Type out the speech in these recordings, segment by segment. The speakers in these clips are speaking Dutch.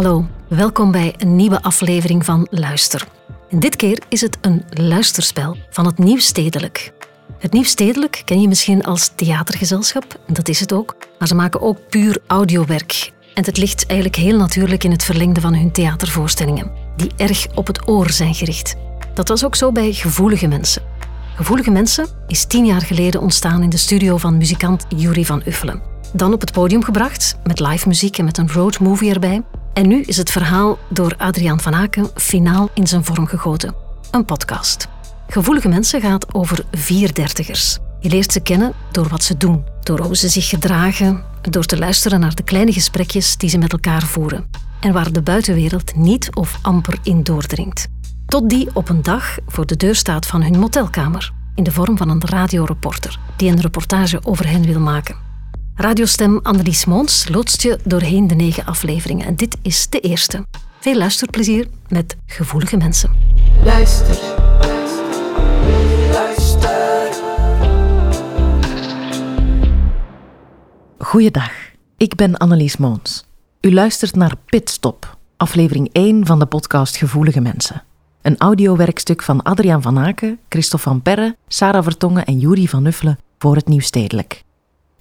Hallo, welkom bij een nieuwe aflevering van Luister. Dit keer is het een luisterspel van het Nieuw Stedelijk. Het Nieuw Stedelijk ken je misschien als theatergezelschap, dat is het ook, maar ze maken ook puur audiowerk. En het ligt eigenlijk heel natuurlijk in het verlengde van hun theatervoorstellingen, die erg op het oor zijn gericht. Dat was ook zo bij Gevoelige Mensen. Gevoelige Mensen is tien jaar geleden ontstaan in de studio van muzikant Yuri van Uffelen. Dan op het podium gebracht, met live muziek en met een road movie erbij. En nu is het verhaal door Adriaan van Aken finaal in zijn vorm gegoten. Een podcast. Gevoelige Mensen gaat over vier dertigers. Je leert ze kennen door wat ze doen, door hoe ze zich gedragen, door te luisteren naar de kleine gesprekjes die ze met elkaar voeren en waar de buitenwereld niet of amper in doordringt. Tot die op een dag voor de deur staat van hun motelkamer, in de vorm van een radioreporter die een reportage over hen wil maken. Radiostem Annelies Moons loodst je doorheen de negen afleveringen en dit is de eerste. Veel luisterplezier met gevoelige mensen. Luister. Luister. Goeiedag, ik ben Annelies Moons. U luistert naar Pitstop, aflevering 1 van de podcast Gevoelige Mensen. Een audiowerkstuk van Adriaan van Aken, Christophe van Perre, Sarah Vertongen en Juri van Nuffelen voor het Nieuw Stedelijk.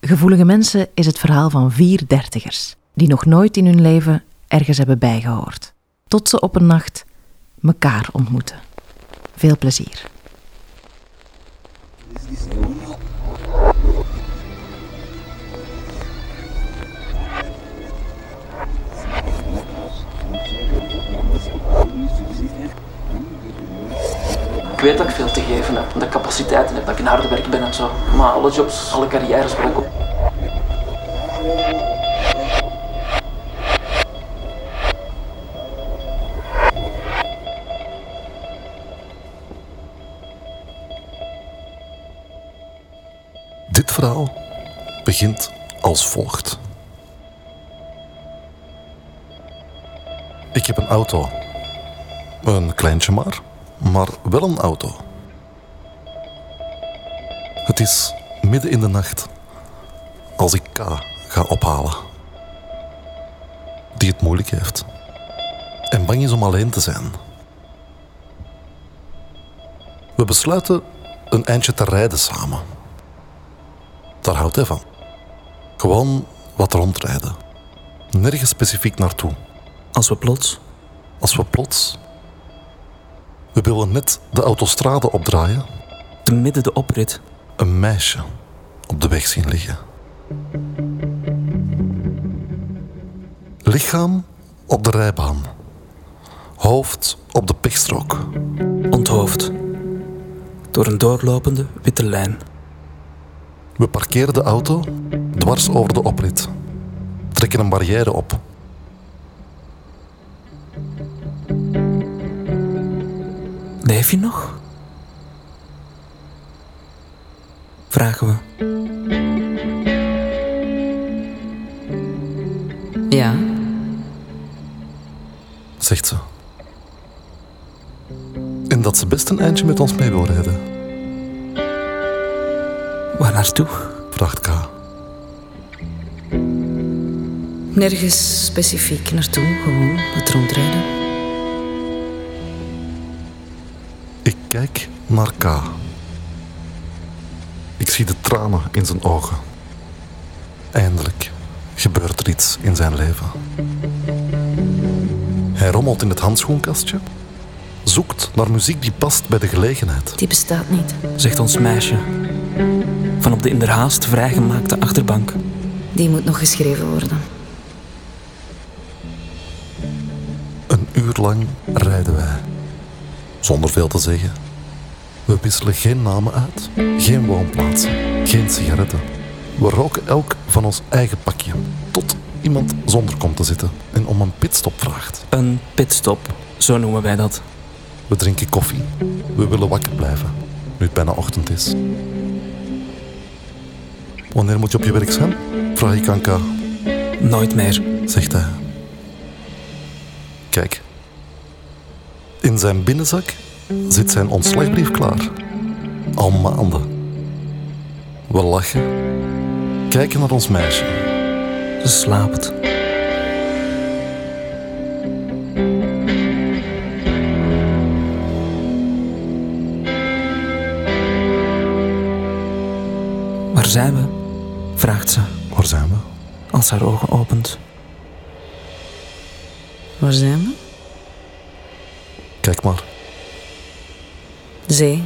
Gevoelige Mensen is het verhaal van vier dertigers, die nog nooit in hun leven ergens hebben bijgehoord. Tot ze op een nacht mekaar ontmoeten. Veel plezier. Ik weet dat ik veel te geven heb, dat ik capaciteiten heb, dat ik een harde werk ben en zo. Maar alle jobs, alle carrières breken op. Dit verhaal begint als volgt. Ik heb een auto. Een kleintje maar, maar wel een auto. Het is midden in de nacht als ik K ga ophalen. Die het moeilijk heeft. En bang is om alleen te zijn. We besluiten een eindje te rijden samen. Daar houdt hij van. Gewoon wat rondrijden. Nergens specifiek naartoe. Als we plots... Als we plots. We willen net de autostrade opdraaien, te midden de oprit. een meisje op de weg zien liggen. Lichaam op de rijbaan, hoofd op de pechstrook. Onthoofd. Door een doorlopende witte lijn. We parkeren de auto dwars over de oprit, trekken een barrière op. Leef je nog? Vragen we. Ja, zegt ze. En dat ze best een eindje met ons mee wil rijden, Waar naartoe? vraagt K. nergens specifiek naartoe, gewoon het rondrijden. Ik kijk naar K. Ik zie de tranen in zijn ogen. Eindelijk gebeurt er iets in zijn leven. Hij rommelt in het handschoenkastje, zoekt naar muziek die past bij de gelegenheid. Die bestaat niet. Zegt ons meisje. Van op de inderhaast vrijgemaakte achterbank. Die moet nog geschreven worden. Een uur lang rijden wij. Zonder veel te zeggen. We wisselen geen namen uit, geen woonplaatsen, geen sigaretten. We roken elk van ons eigen pakje, tot iemand zonder komt te zitten en om een pitstop vraagt. Een pitstop, zo noemen wij dat. We drinken koffie. We willen wakker blijven, nu het bijna ochtend is. Wanneer moet je op je werk zijn? Vraag ik aan K, Nooit meer. zegt hij. Kijk. In zijn binnenzak zit zijn ontslagbrief klaar. Al maanden. We lachen, kijken naar ons meisje. Ze slaapt. Waar zijn we? vraagt ze. Waar zijn we? Als haar ogen opent. Waar zijn we? Kijk maar. Zee,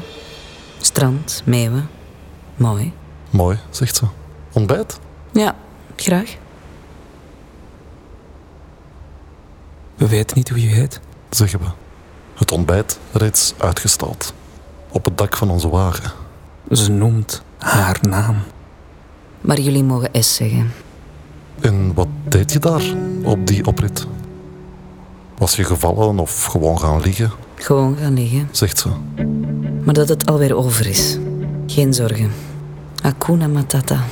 strand, meeuwen. Mooi. Mooi, zegt ze. Ontbijt? Ja, graag. We weten niet hoe je heet. Zeggen we. Het ontbijt reeds uitgestald. Op het dak van onze wagen. Ze noemt haar naam. Maar jullie mogen S zeggen. En wat deed je daar op die oprit? Was je gevallen of gewoon gaan liggen? Gewoon gaan liggen. Zegt ze. Maar dat het alweer over is. Geen zorgen. Hakuna Matata.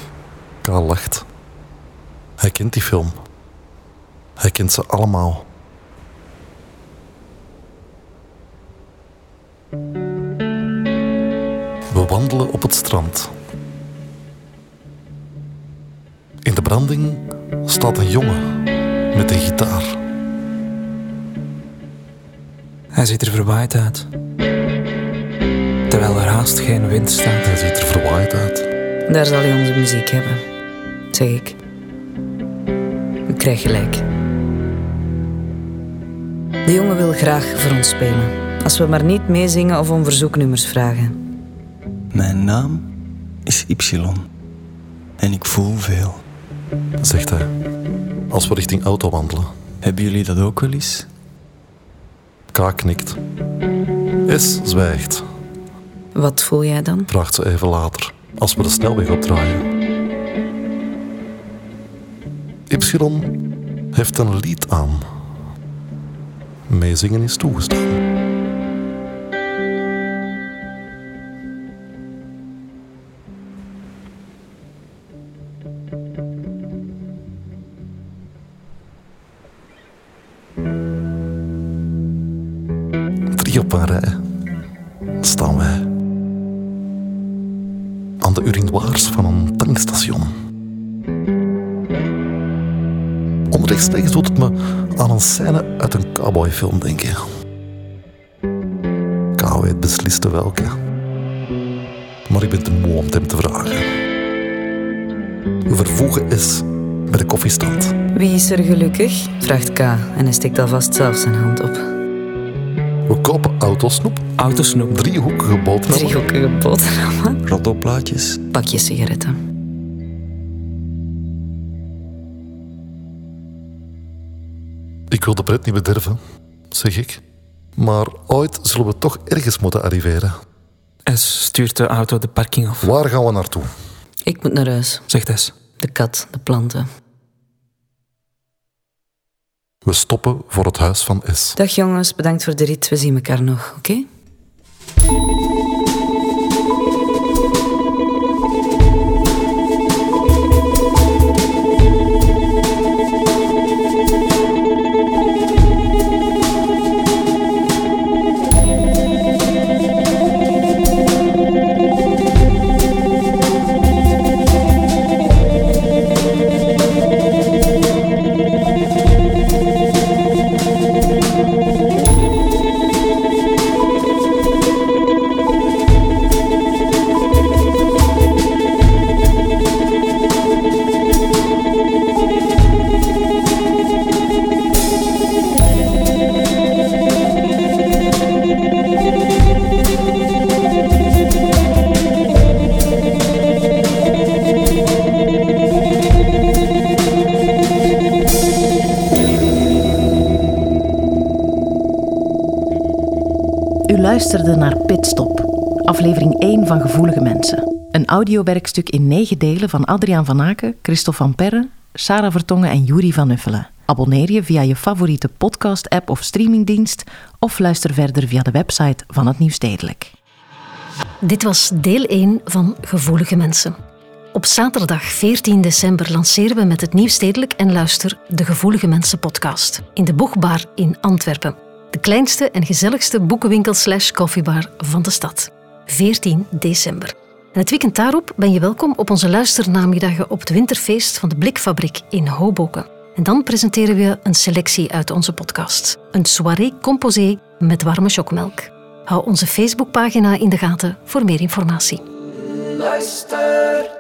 Kaal lacht. Hij kent die film. Hij kent ze allemaal. We wandelen op het strand. In de branding staat een jongen met een gitaar. Hij ziet er verwaaid uit. Terwijl er haast geen wind staat. Hij ziet er verwaaid uit. Daar zal hij onze muziek hebben. Zeg ik. Ik krijg gelijk. De jongen wil graag voor ons spelen. Als we maar niet meezingen of om verzoeknummers vragen. Mijn naam is Y. En ik voel veel. Zegt hij. Als we richting auto wandelen. Hebben jullie dat ook wel eens? K knikt. S zwijgt. Wat voel jij dan? vraagt ze even later, als we de snelweg opdraaien. Y heeft een lied aan. Meezingen is toegestaan. Staan wij aan de urinoirs van een tankstation. Onrechtstreeks doet het me aan een scène uit een cowboyfilm denken. K weet besliste welke. Maar ik ben te moe om hem te vragen. Vervoegen is bij de koffiestand. Wie is er gelukkig? vraagt K en hij steekt alvast zelf zijn hand op. We kopen autosnoep, Autosnoep. driehoekige boterhammen, Driehoekige boterhammen. Rottoplaatjes? Pakje sigaretten. Ik wil de pret niet bederven, zeg ik. Maar ooit zullen we toch ergens moeten arriveren. S stuurt de auto de parking af. Waar gaan we naartoe? Ik moet naar huis. Zegt S. De kat, de planten. We stoppen voor het huis van S. Dag jongens, bedankt voor de rit. We zien elkaar nog, oké? Luisterde naar Pitstop, aflevering 1 van Gevoelige Mensen. Een audiowerkstuk in negen delen van Adriaan van Aken, Christophe van Perre, Sarah Vertongen en Juri van Uffelen. Abonneer je via je favoriete podcast-app of streamingdienst of luister verder via de website van het Nieuwstedelijk. Dit was deel 1 van Gevoelige Mensen. Op zaterdag 14 december lanceren we met het Nieuwstedelijk en Luister de Gevoelige Mensen podcast in de Boegbar in Antwerpen. De kleinste en gezelligste boekenwinkel slash koffiebar van de stad. 14 december. En het weekend daarop ben je welkom op onze luisternamiddagen op het winterfeest van de Blikfabriek in Hoboken. En dan presenteren we een selectie uit onze podcast. Een soirée composé met warme chocmelk. Hou onze Facebookpagina in de gaten voor meer informatie. Luister,